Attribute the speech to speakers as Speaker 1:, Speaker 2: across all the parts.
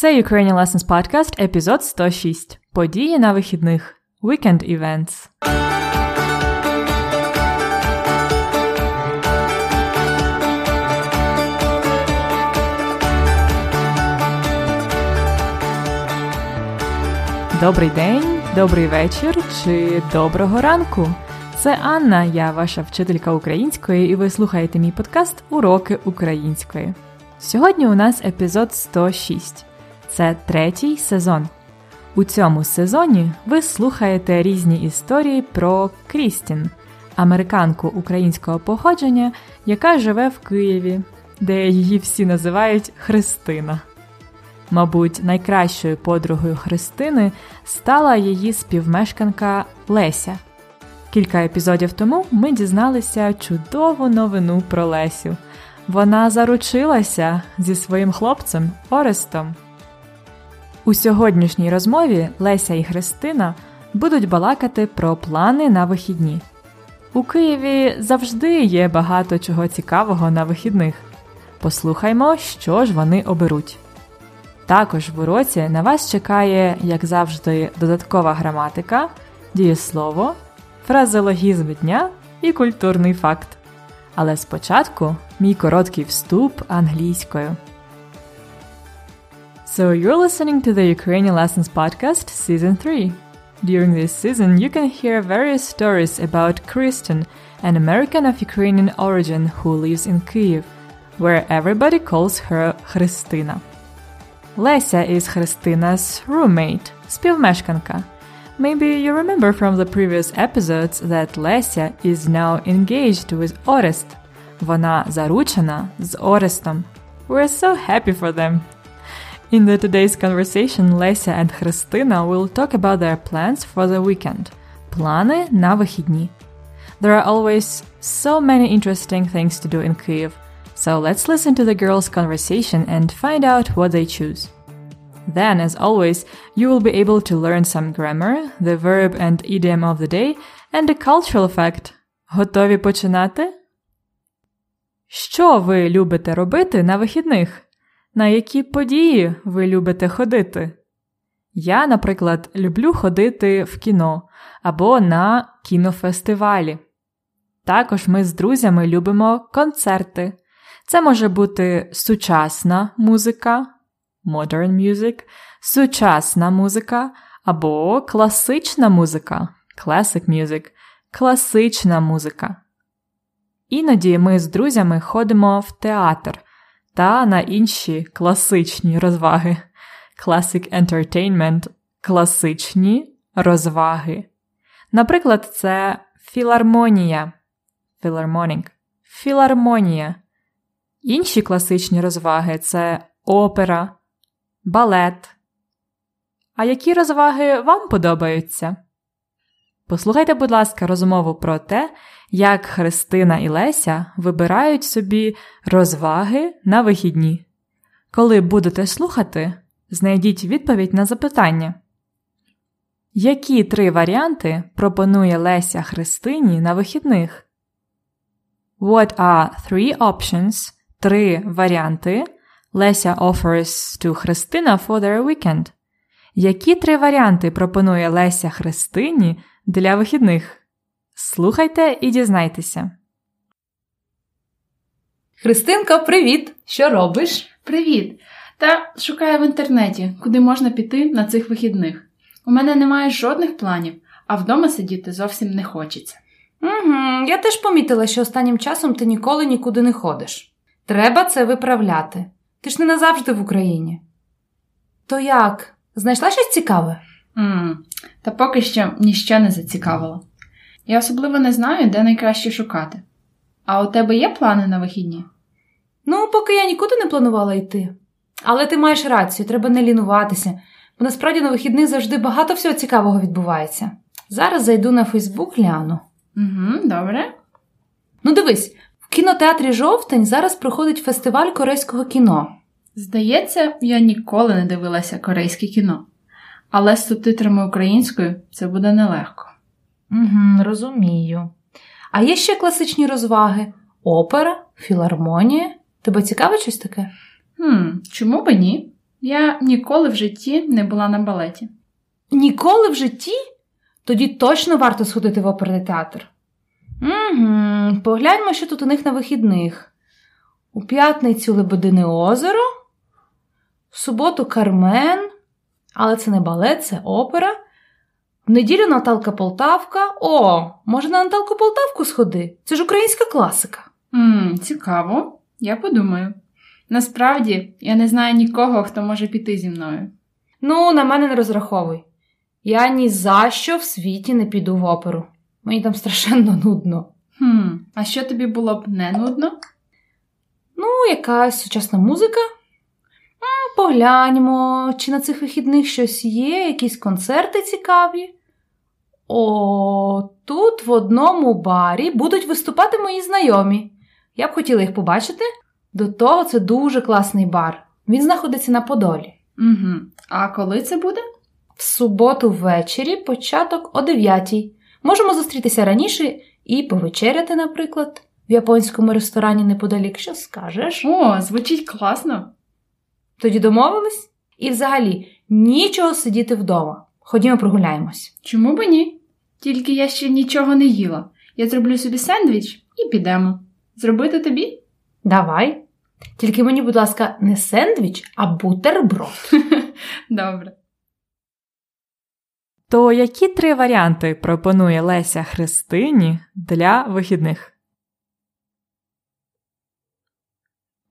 Speaker 1: Це Ukrainian Lessons Podcast, епізод 106. Події на вихідних. Weekend Events. Добрий день, добрий вечір чи доброго ранку. Це Анна, я ваша вчителька української, і ви слухаєте мій подкаст Уроки української. Сьогодні у нас епізод 106. Це третій сезон. У цьому сезоні ви слухаєте різні історії про Крістін, американку українського походження, яка живе в Києві, де її всі називають Христина. Мабуть, найкращою подругою Христини стала її співмешканка Леся. Кілька епізодів тому ми дізналися чудову новину про Лесю. Вона заручилася зі своїм хлопцем Орестом. У сьогоднішній розмові Леся і Христина будуть балакати про плани на вихідні. У Києві завжди є багато чого цікавого на вихідних. Послухаймо, що ж вони оберуть. Також в уроці на вас чекає, як завжди, додаткова граматика, дієслово, фразеологізм дня і культурний факт. Але спочатку мій короткий вступ англійською. So you're listening to the Ukrainian Lessons podcast, season 3. During this season, you can hear various stories about Kristen, an American of Ukrainian origin who lives in Kyiv, where everybody calls her Христина. Lesia is Христina's roommate, співмешканка. Maybe you remember from the previous episodes that Lesia is now engaged with Orest. Вона заручена з Орестом. We're so happy for them. In the today's conversation, Lesia and Христина will talk about their plans for the weekend. Плани на вихідні. There are always so many interesting things to do in Kyiv, so let's listen to the girls' conversation and find out what they choose. Then, as always, you will be able to learn some grammar, the verb and idiom of the day, and a cultural fact. Готові починати? Що ви любите робити на вихідних? На які події ви любите ходити? Я, наприклад, люблю ходити в кіно або на кінофестивалі. Також ми з друзями любимо концерти. Це може бути сучасна музика, modern music, сучасна музика або класична музика, classic music, класична музика. Іноді ми з друзями ходимо в театр та на інші класичні розваги. Classic entertainment класичні розваги. Наприклад, це філармонія. Philharmonic. Філармонія. Інші класичні розваги це опера, балет. А які розваги вам подобаються? Послухайте, будь ласка, розмову про те, як Христина і Леся вибирають собі розваги на вихідні. Коли будете слухати, знайдіть відповідь на запитання. Які три варіанти пропонує Леся Христині на вихідних? What are three options? Три варіанти Леся offers to Христина for their weekend? Які три варіанти пропонує Леся Христині для вихідних? Слухайте і дізнайтеся.
Speaker 2: Христинко, привіт! Що робиш?
Speaker 3: Привіт! Та шукаю в інтернеті, куди можна піти на цих вихідних. У мене немає жодних планів, а вдома сидіти зовсім не хочеться.
Speaker 2: Угу, Я теж помітила, що останнім часом ти ніколи нікуди не ходиш. Треба це виправляти. Ти ж не назавжди в Україні. То як? Знайшла щось цікаве?
Speaker 3: м Та поки що ніщо не зацікавило. Я особливо не знаю, де найкраще шукати. А у тебе є плани на вихідні?
Speaker 2: Ну, поки я нікуди не планувала йти. Але ти маєш рацію, треба не лінуватися, бо насправді на вихідних завжди багато всього цікавого відбувається. Зараз зайду на Фейсбук гляну.
Speaker 3: Угу, Добре.
Speaker 2: Ну, дивись, в кінотеатрі жовтень зараз проходить фестиваль корейського кіно.
Speaker 3: Здається, я ніколи не дивилася корейське кіно, але з субтитрами українською це буде нелегко.
Speaker 2: Угу, Розумію. А є ще класичні розваги: опера, філармонія. Тебе цікавить щось таке?
Speaker 3: Хм, Чому б ні? Я ніколи в житті не була на балеті.
Speaker 2: Ніколи в житті? Тоді точно варто сходити в оперний театр. Угу, Погляньмо, що тут у них на вихідних. У п'ятницю Лебедине озеро, в суботу Кармен, але це не балет, це опера. В неділю Наталка Полтавка. О, може на Наталку Полтавку сходи? Це ж українська класика.
Speaker 3: Ммм, цікаво, я подумаю. Насправді, я не знаю нікого, хто може піти зі мною.
Speaker 2: Ну, на мене не розраховуй. Я ні за що в світі не піду в оперу. Мені там страшенно нудно.
Speaker 3: Хм, а що тобі було б не нудно?
Speaker 2: Ну, якась сучасна музика. Погляньмо, чи на цих вихідних щось є, якісь концерти цікаві. О, тут в одному барі будуть виступати мої знайомі. Я б хотіла їх побачити. До того це дуже класний бар. Він знаходиться на Подолі.
Speaker 3: Угу. А коли це буде?
Speaker 2: В суботу ввечері початок о 9 Можемо зустрітися раніше і повечеряти, наприклад, в японському ресторані неподалік. Що скажеш?
Speaker 3: О, звучить класно.
Speaker 2: Тоді домовились? І взагалі нічого сидіти вдома. Ходімо прогуляємось.
Speaker 3: Чому б ні? Тільки я ще нічого не їла. Я зроблю собі сендвіч і підемо. Зробити тобі?
Speaker 2: Давай. Тільки мені, будь ласка, не сендвіч, а бутерброд.
Speaker 3: Добре.
Speaker 1: То які три варіанти пропонує Леся Христині для вихідних?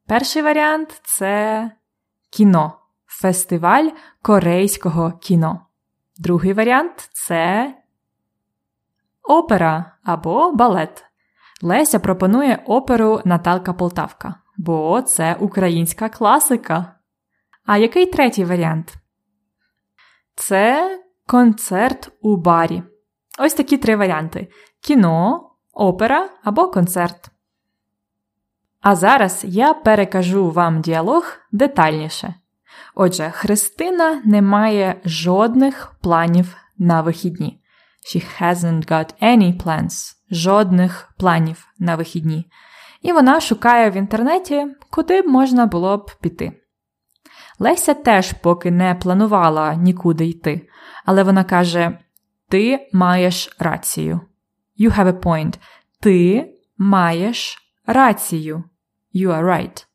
Speaker 1: Перший варіант це кіно, фестиваль корейського кіно. Другий варіант це опера або балет. Леся пропонує оперу Наталка Полтавка, бо це українська класика. А який третій варіант? Це концерт у барі. Ось такі три варіанти: кіно, опера або концерт. А зараз я перекажу вам діалог детальніше. Отже, Христина не має жодних планів на вихідні. She hasn't got any plans. Жодних планів на вихідні. І вона шукає в інтернеті, куди б можна було б піти. Леся теж поки не планувала нікуди йти, але вона каже: Ти маєш рацію. You have a point. Ти маєш рацію. You are right.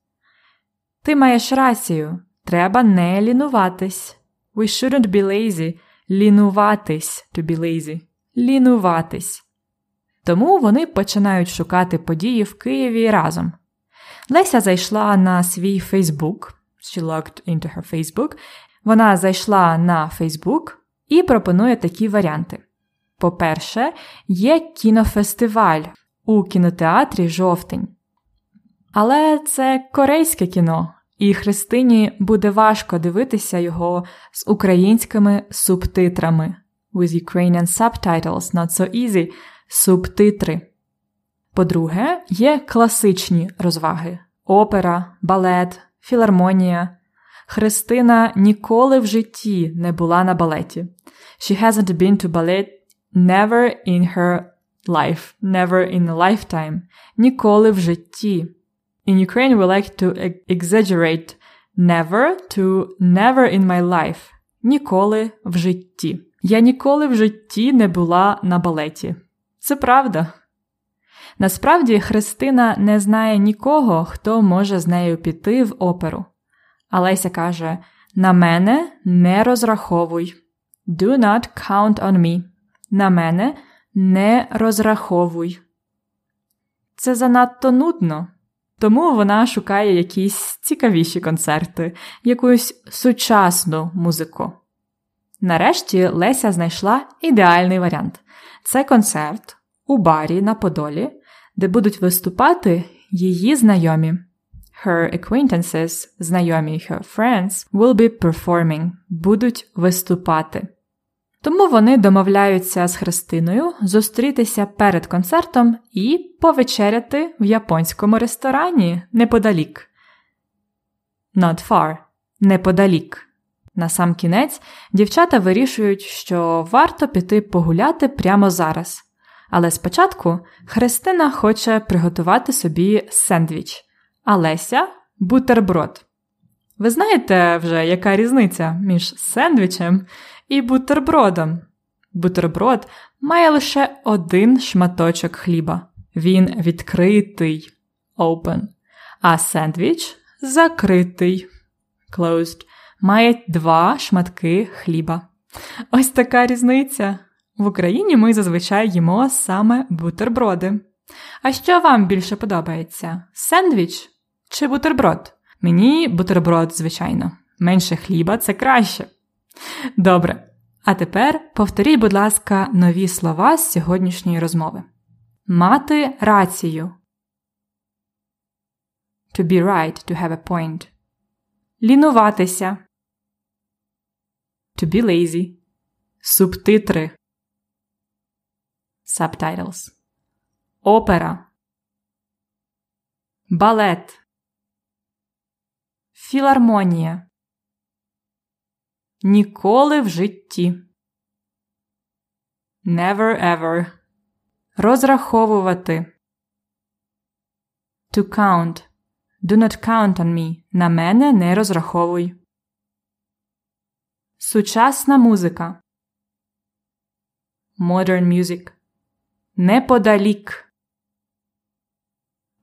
Speaker 1: Ти маєш рацію. Треба не лінуватись. We shouldn't be lazy. Лінуватись to be lazy. Лінуватись. Тому вони починають шукати події в Києві разом. Леся зайшла на свій Фейсбук. She logged into her Facebook. Вона зайшла на Фейсбук і пропонує такі варіанти. По-перше, є кінофестиваль у кінотеатрі Жовтень. Але це корейське кіно, і Христині буде важко дивитися його з українськими субтитрами. With Ukrainian subtitles, not so easy. Субтитри. По-друге, є класичні розваги: опера, балет, філармонія. Христина ніколи в житті не була на балеті. She hasn't been to ballet never in her life, never in a lifetime. Ніколи в житті. In Ukraine we like to exaggerate never to never in my life. Ніколи в житті. Я ніколи в житті не була на балеті. Це правда. Насправді, Христина не знає нікого, хто може з нею піти в оперу. Алеся каже: На мене не розраховуй. Do not count on me. На мене не розраховуй. Це занадто нудно. Тому вона шукає якісь цікавіші концерти, якусь сучасну музику. Нарешті Леся знайшла ідеальний варіант це концерт у барі на Подолі, де будуть виступати її знайомі. Her acquaintances, знайомі her friends, will be performing, будуть виступати. Тому вони домовляються з Христиною зустрітися перед концертом і повечеряти в японському ресторані неподалік. Not far. Неподалік. На сам кінець дівчата вирішують, що варто піти погуляти прямо зараз. Але спочатку Христина хоче приготувати собі сендвіч, а Леся бутерброд. Ви знаєте вже, яка різниця між сендвічем і бутербродом? Бутерброд має лише один шматочок хліба. Він відкритий open, а сендвіч закритий closed, має два шматки хліба. Ось така різниця. В Україні ми зазвичай їмо саме бутерброди. А що вам більше подобається? Сендвіч чи бутерброд? Мені бутерброд, звичайно. Менше хліба це краще. Добре. А тепер повторіть, будь ласка, нові слова з сьогоднішньої розмови. Мати рацію. To be right, to have a point. Лінуватися. To be lazy. Субтитри. Subtitles. Опера. Балет. Філармонія. Ніколи в житті. Never ever. Розраховувати. To count. Do not count on me. На мене не розраховуй. Сучасна музика. Modern music. Неподалік.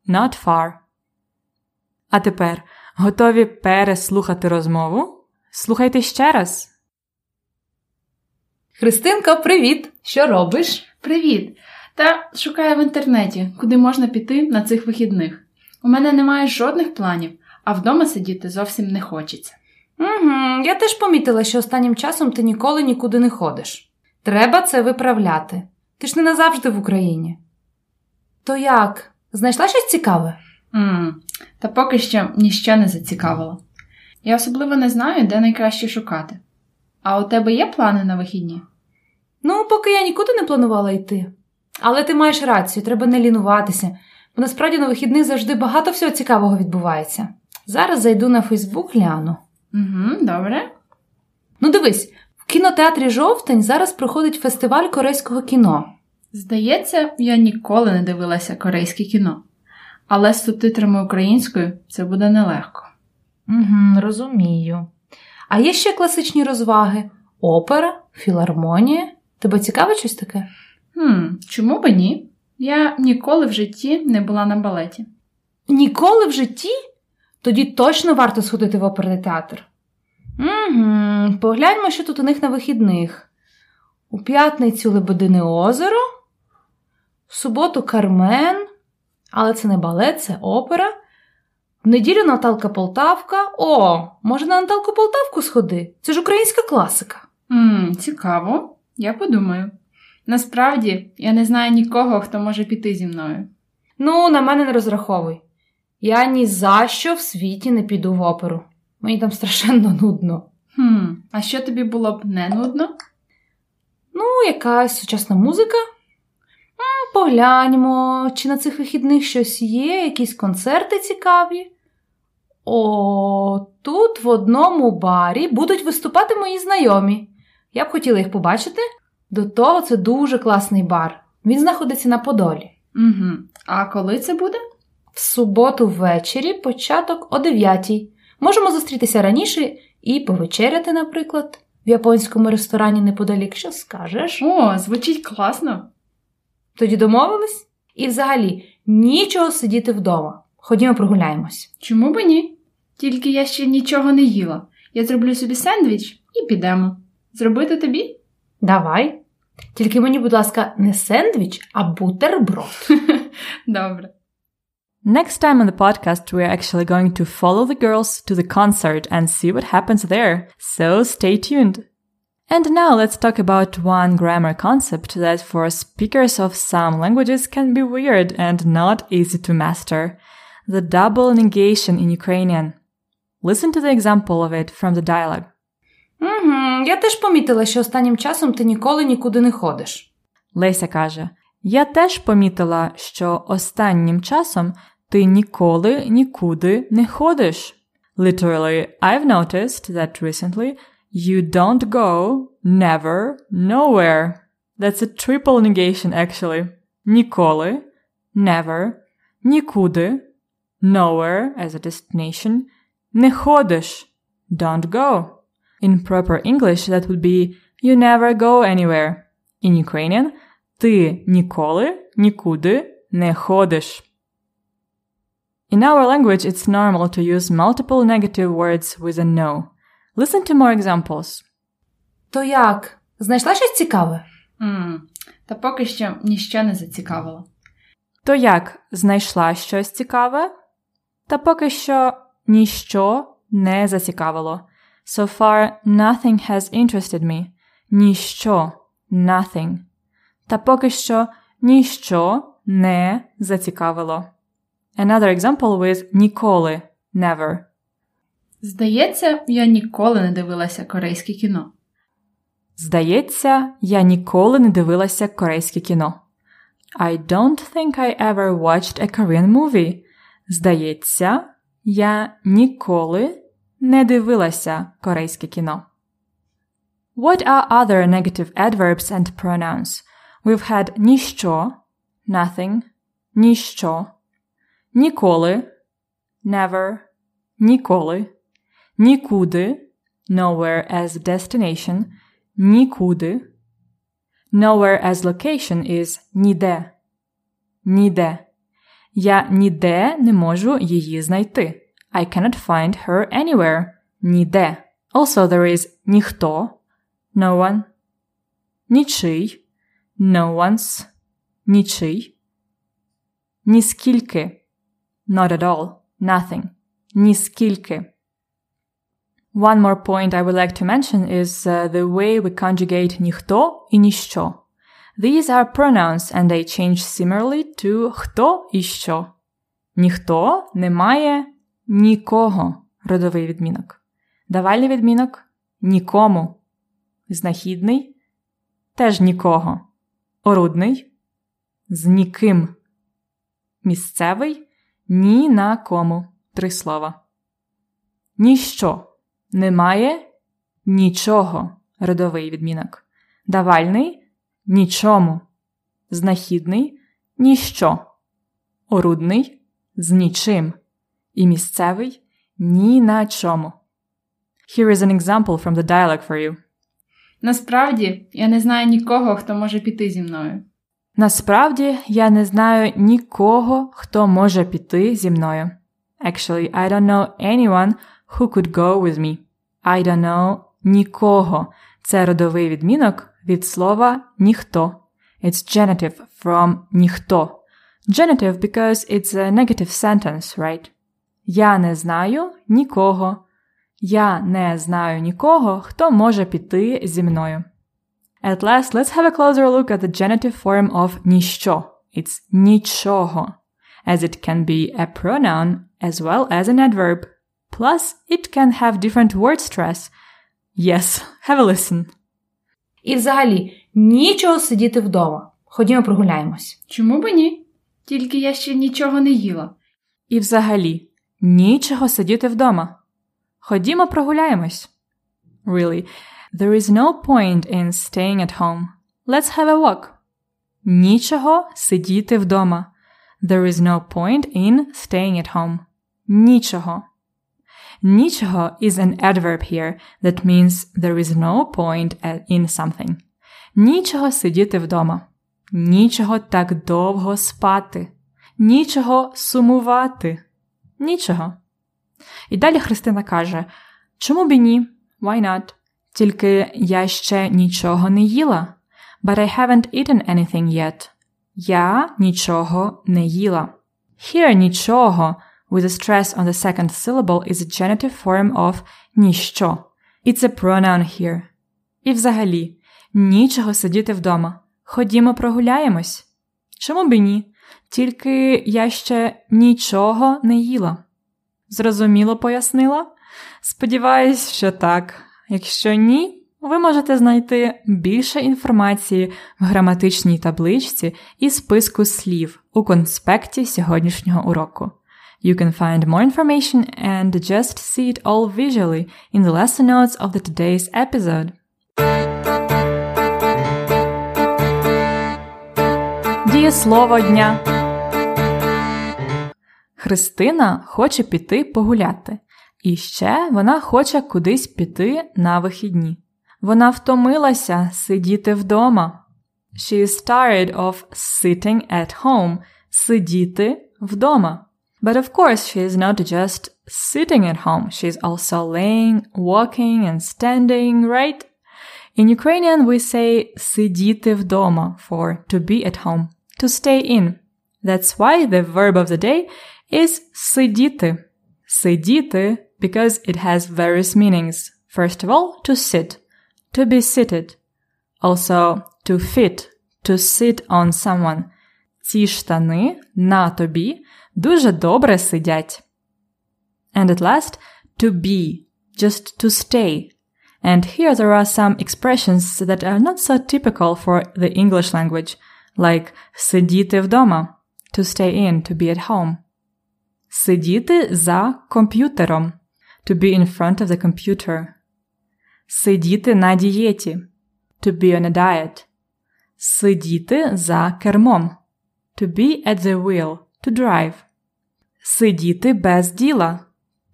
Speaker 1: Not far. А тепер готові переслухати розмову? Слухайте ще раз.
Speaker 2: Христинка, привіт! Що робиш?
Speaker 3: Привіт! Та шукаю в інтернеті, куди можна піти на цих вихідних. У мене немає жодних планів, а вдома сидіти зовсім не хочеться.
Speaker 2: Угу, Я теж помітила, що останнім часом ти ніколи нікуди не ходиш. Треба це виправляти. Ти ж не назавжди в Україні. То як? Знайшла щось цікаве?
Speaker 3: м Та поки що ніщо не зацікавило. Я особливо не знаю, де найкраще шукати. А у тебе є плани на вихідні?
Speaker 2: Ну, поки я нікуди не планувала йти. Але ти маєш рацію, треба не лінуватися, бо насправді на вихідних завжди багато всього цікавого відбувається. Зараз зайду на Фейсбук гляну.
Speaker 3: Угу, Добре.
Speaker 2: Ну, дивись, в кінотеатрі жовтень зараз проходить фестиваль корейського кіно.
Speaker 3: Здається, я ніколи не дивилася корейське кіно, але з субтитрами українською це буде нелегко.
Speaker 2: Угу, Розумію. А є ще класичні розваги: опера, філармонія. Тебе цікавить щось таке?
Speaker 3: Хм, Чому би ні? Я ніколи в житті не була на балеті.
Speaker 2: Ніколи в житті? Тоді точно варто сходити в оперний театр. Угу, Погляньмо, що тут у них на вихідних. У п'ятницю Лебедине озеро, в суботу Кармен, але це не балет, це опера. В неділю Наталка Полтавка. О, може на Наталку Полтавку сходи? Це ж українська класика.
Speaker 3: Ммм, Цікаво, я подумаю. Насправді, я не знаю нікого, хто може піти зі мною.
Speaker 2: Ну, на мене не розраховуй. Я ні за що в світі не піду в оперу. Мені там страшенно нудно.
Speaker 3: Хм, А що тобі було б не нудно?
Speaker 2: Ну, якась сучасна музика. Погляньмо, чи на цих вихідних щось є, якісь концерти цікаві. О, тут в одному барі будуть виступати мої знайомі. Я б хотіла їх побачити. До того це дуже класний бар. Він знаходиться на Подолі.
Speaker 3: Угу. А коли це буде?
Speaker 2: В суботу ввечері, початок о 9 Можемо зустрітися раніше і повечеряти, наприклад, в японському ресторані неподалік. Що скажеш?
Speaker 3: О, звучить класно.
Speaker 2: Тоді домовились? І взагалі нічого сидіти вдома. Ходімо прогуляємось.
Speaker 3: Чому би ні? Тільки я ще нічого не їла. Я зроблю собі сендвіч і підемо. Зробити тобі?
Speaker 2: Давай. Тільки мені, будь ласка, не сендвіч, а бутерброд.
Speaker 3: Добре.
Speaker 1: Next time on the podcast, we're actually going to follow the girls to the concert and see what happens there. So stay tuned. And now let's talk about one grammar concept that for speakers of some languages can be weird and not easy to master. The double negation in Ukrainian. Listen to the example of it from the dialogue.
Speaker 2: Угу, Я теж помітила, що останнім часом ти ніколи нікуди не ходиш.
Speaker 1: Леся каже: Я теж помітила, що останнім часом ти ніколи нікуди не ходиш. Literally, I've noticed that recently you don't go, never, nowhere. That's a triple negation actually. Ніколи, never, нікуди, nowhere as a destination, Не ходиш. Don't go. In proper English, that would be you never go anywhere. In Ukrainian ти ніколи нікуди не ходиш. In our language, it's normal to use multiple negative words with a no. Listen to more examples.
Speaker 2: То як? Знайшла щось цікаве?
Speaker 3: м Та поки що ніщо не зацікавило.
Speaker 1: То як знайшла щось цікаве? Та поки що ніщо не зацікавило. So far, nothing has interested me. Ніщо. Nothing. Та поки що ніщо не зацікавило. Another example with ніколи. Never.
Speaker 3: Здається, я ніколи не дивилася корейське кіно.
Speaker 1: Здається, я ніколи не дивилася корейське кіно. I don't think I ever watched a Korean movie. Здається, я ніколи не дивилася корейське кіно. What are other negative adverbs and pronouns? We've had ніщо, nothing, ніщо, ніколи, never, ніколи, нікуди, nowhere as destination, нікуди. Nowhere as location is ніде. Ніде. Я ніде не можу її знайти. I cannot find her anywhere. Ніде. Also there is ніхто. No one. Нічий. No one's. Нічий. Ніскільки. Not at all. Nothing. Ніскільки. One more point I would like to mention is uh, the way we conjugate ніхто і ніщо. These are pronouns and they change similarly to хто і що. Ніхто не має нікого родовий відмінок. Давальний відмінок нікому. Знахідний теж нікого. Орудний з ніким. Місцевий ні на кому. Три слова. Ніщо. Немає нічого родовий відмінок. Давальний нічому. Знахідний ніщо. Орудний з нічим. І місцевий ні на чому. Here is an example from the dialogue for you.
Speaker 3: Насправді, я не знаю нікого, хто може піти зі мною.
Speaker 1: Насправді я не знаю нікого, хто може піти зі мною. Actually, I don't know anyone who could go with me. I don't know нікого. Це родовий відмінок від слова ніхто. It's genitive from ніхто. Genitive because it's a negative sentence, right? Я не знаю нікого. Я не знаю нікого, хто може піти зі мною. At last, let's have a closer look at the genitive form of ніщо. It's нічого, as it can be a pronoun as well as an adverb. Plus, it can have different word stress. Yes, have a listen.
Speaker 2: І взагалі, нічого сидіти вдома. Ходімо прогуляємось.
Speaker 3: Чому б ні? Тільки я ще нічого не їла.
Speaker 1: І взагалі, нічого сидіти вдома. Ходімо прогуляємось. Really, there is no point in staying at home. Let's have a walk. Нічого сидіти вдома. There is no point in staying at home. Нічого. Нічого is an adverb here that means there is no point in something. Нічого сидіти вдома. Нічого так довго спати. Нічого сумувати. Нічого. І далі Христина каже: Чому б і ні? Why not? Тільки я ще нічого не їла. But I haven't eaten anything yet. Я нічого не їла. Here нічого with a stress on the second syllable is a genitive form of ніщо. It's a pronoun here. І взагалі, нічого сидіти вдома. Ходімо прогуляємось. Чому б і ні? Тільки я ще нічого не їла. Зрозуміло пояснила? Сподіваюсь, що так. Якщо ні, ви можете знайти більше інформації в граматичній табличці і списку слів у конспекті сьогоднішнього уроку. You can find more information and just see it all visually in the lesson notes of the today's episode. Дієслово дня. Христина хоче піти погуляти. І ще вона хоче кудись піти на вихідні. Вона втомилася сидіти вдома. She is tired of sitting at home. Сидіти вдома. But of course, she is not just sitting at home. She is also laying, walking and standing, right? In Ukrainian, we say сидіти вдома for to be at home, to stay in. That's why the verb of the day is сидіти. Сидіти because it has various meanings. First of all, to sit, to be seated. Also, to fit, to sit on someone. Ці штани на тобі дуже добре сидять. And at last, to be, just to stay. And here there are some expressions that are not so typical for the English language, like сидіти вдома, to stay in, to be at home. Сидіти за комп'ютером, to be in front of the computer. Сидіти на дієті, to be on a diet. Сидіти за кермом, to be at the wheel, to drive. Сидіти без діла,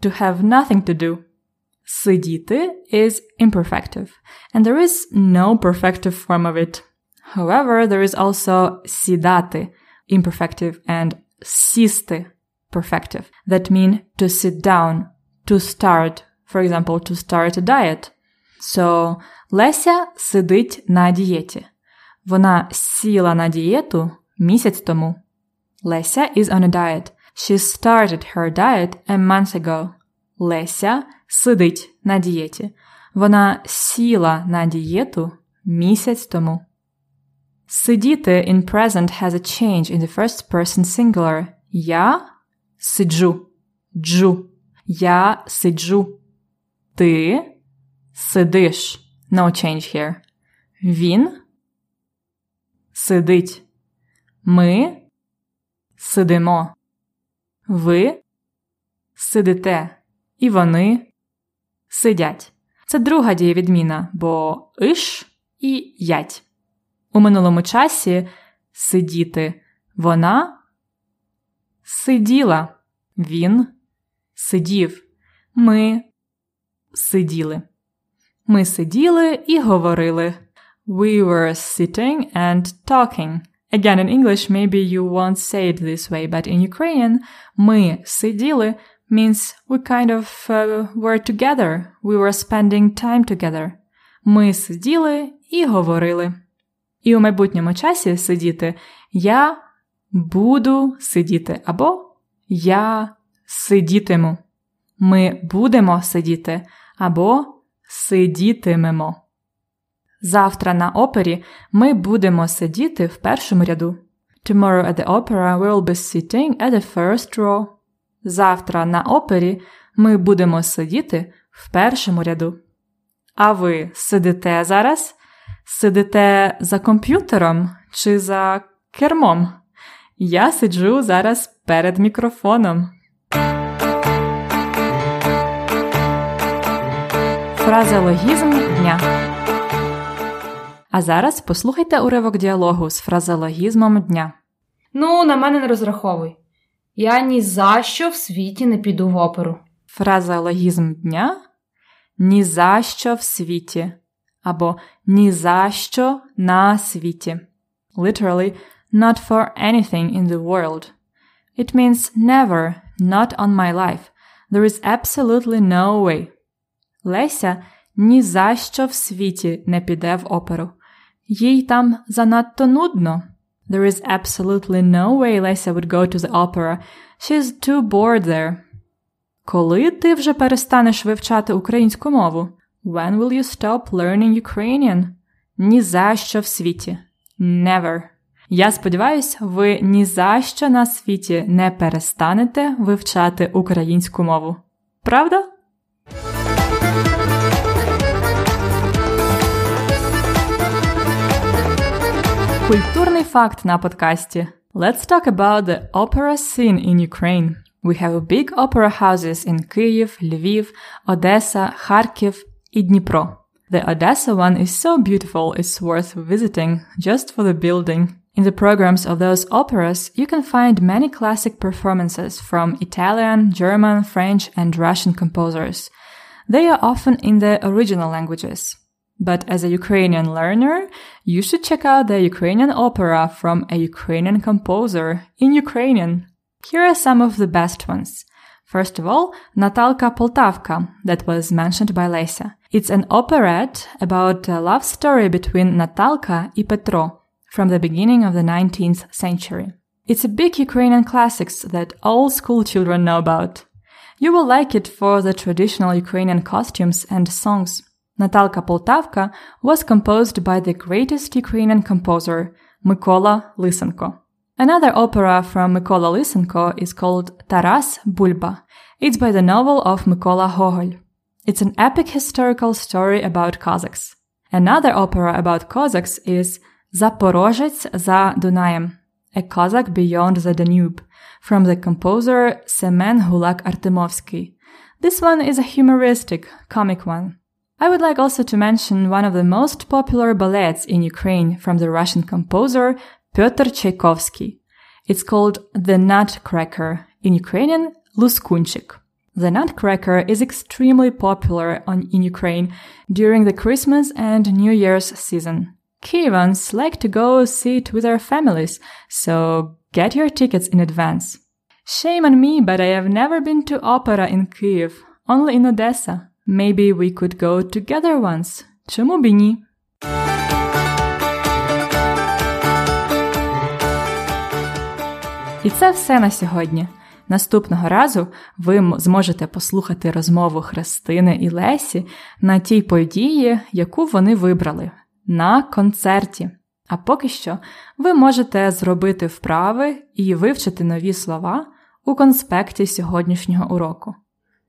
Speaker 1: to have nothing to do. Сидіти is imperfective, and there is no perfective form of it. However, there is also сідати, imperfective, and сісти, perfective, that mean to sit down, to start, for example, to start a diet. So, Леся сидить на дієті. Вона сіла на дієту місяць тому. Леся is on a diet. She started her diet a month ago. Леся сидить на дієті. Вона сіла на дієту місяць тому. Сидіти in present has a change in the first person singular. Я сиджу. Джу. Я сиджу. Ти сидиш. No change here. Він сидить. Ми сидимо. Ви сидите. І вони сидять. Це друга дієвідміна, бо иш і ять. У минулому часі сидіти вона сиділа, він сидів, ми сиділи. Ми сиділи і говорили. We were sitting and talking. Again, in English, maybe you won't say it this way, but in Ukrainian, ми сиділи means we kind of uh, were together. We were spending time together. Ми сиділи і говорили. І у майбутньому часі сидіти я буду сидіти або я сидітиму. Ми будемо сидіти або сидітимемо. Завтра на опері ми будемо сидіти в першому ряду. Tomorrow at the opera we will be sitting at the first row. Завтра на опері ми будемо сидіти в першому ряду. А ви сидите зараз? Сидите за комп'ютером чи за кермом? Я сиджу зараз перед мікрофоном. Фразеологізм дня. А зараз послухайте уривок діалогу з фразеологізмом дня.
Speaker 2: Ну, на мене не розраховуй. Я ні за що в світі не піду в оперу.
Speaker 1: Фразеологізм дня ні за що в світі або ні за що на світі. Literally, not for anything in the world. It means never, not on my life. There is absolutely no way. Леся ні за що в світі не піде в оперу. Їй там занадто нудно. There is absolutely no way Lesa would go to the opera. She's too bored there. Коли ти вже перестанеш вивчати українську мову? When will you stop learning Ukrainian? Ні за що в світі. Never. Я сподіваюся, ви ні за що на світі не перестанете вивчати українську мову. Правда? Культурний факт на подкасті. Let's talk about the opera scene in Ukraine. We have big opera houses in Kyiv, Lviv, Odessa, Kharkiv і Dnipro. The Odessa one is so beautiful it's worth visiting just for the building. In the programs of those operas, you can find many classic performances from Italian, German, French, and Russian composers. They are often in the original languages. But as a Ukrainian learner, you should check out the Ukrainian opera from a Ukrainian composer in Ukrainian. Here are some of the best ones. First of all, Natalka Poltavka, that was mentioned by Lesia. It's an operette about a love story between Natalka and Petro from the beginning of the 19th century. It's a big Ukrainian classics that all school children know about. You will like it for the traditional Ukrainian costumes and songs. Natalka Poltavka was composed by the greatest Ukrainian composer, Mykola Lysenko. Another opera from Mykola Lysenko is called Taras Bulba. It's by the novel of Mykola Gogol. It's an epic historical story about Cossacks. Another opera about Cossacks is Zaporozhets za Dunayem, a Cossack beyond the Danube, from the composer Semen Hulak Artemovsky. This one is a humoristic, comic one. I would like also to mention one of the most popular ballets in Ukraine from the Russian composer Pyotr Tchaikovsky. It's called The Nutcracker, in Ukrainian, Luskunchik. The Nutcracker is extremely popular on, in Ukraine during the Christmas and New Year's season. Kievans like to go see it with their families, so get your tickets in advance. Shame on me, but I have never been to opera in Kiev, only in Odessa. Maybe we could go together once. Чому б ні? І це все на сьогодні. Наступного разу ви зможете послухати розмову Христини і Лесі на тій події, яку вони вибрали на концерті. А поки що ви можете зробити вправи і вивчити нові слова у конспекті сьогоднішнього уроку.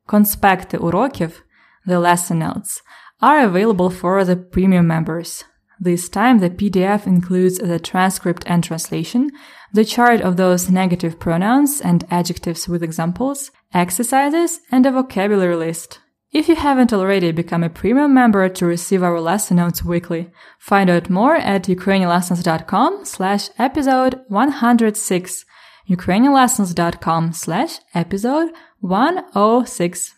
Speaker 1: Конспекти уроків The lesson notes are available for the premium members. This time the PDF includes the transcript and translation, the chart of those negative pronouns and adjectives with examples, exercises, and a vocabulary list. If you haven't already become a premium member to receive our lesson notes weekly, find out more at ukrainianlessons.com slash episode 106, ukrainianlessons.com slash episode 106.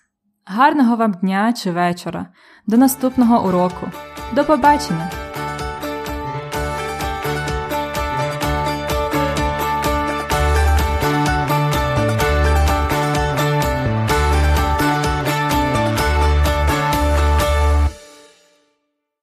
Speaker 1: Гарного вам дня чи вечора. До наступного уроку. До побачення!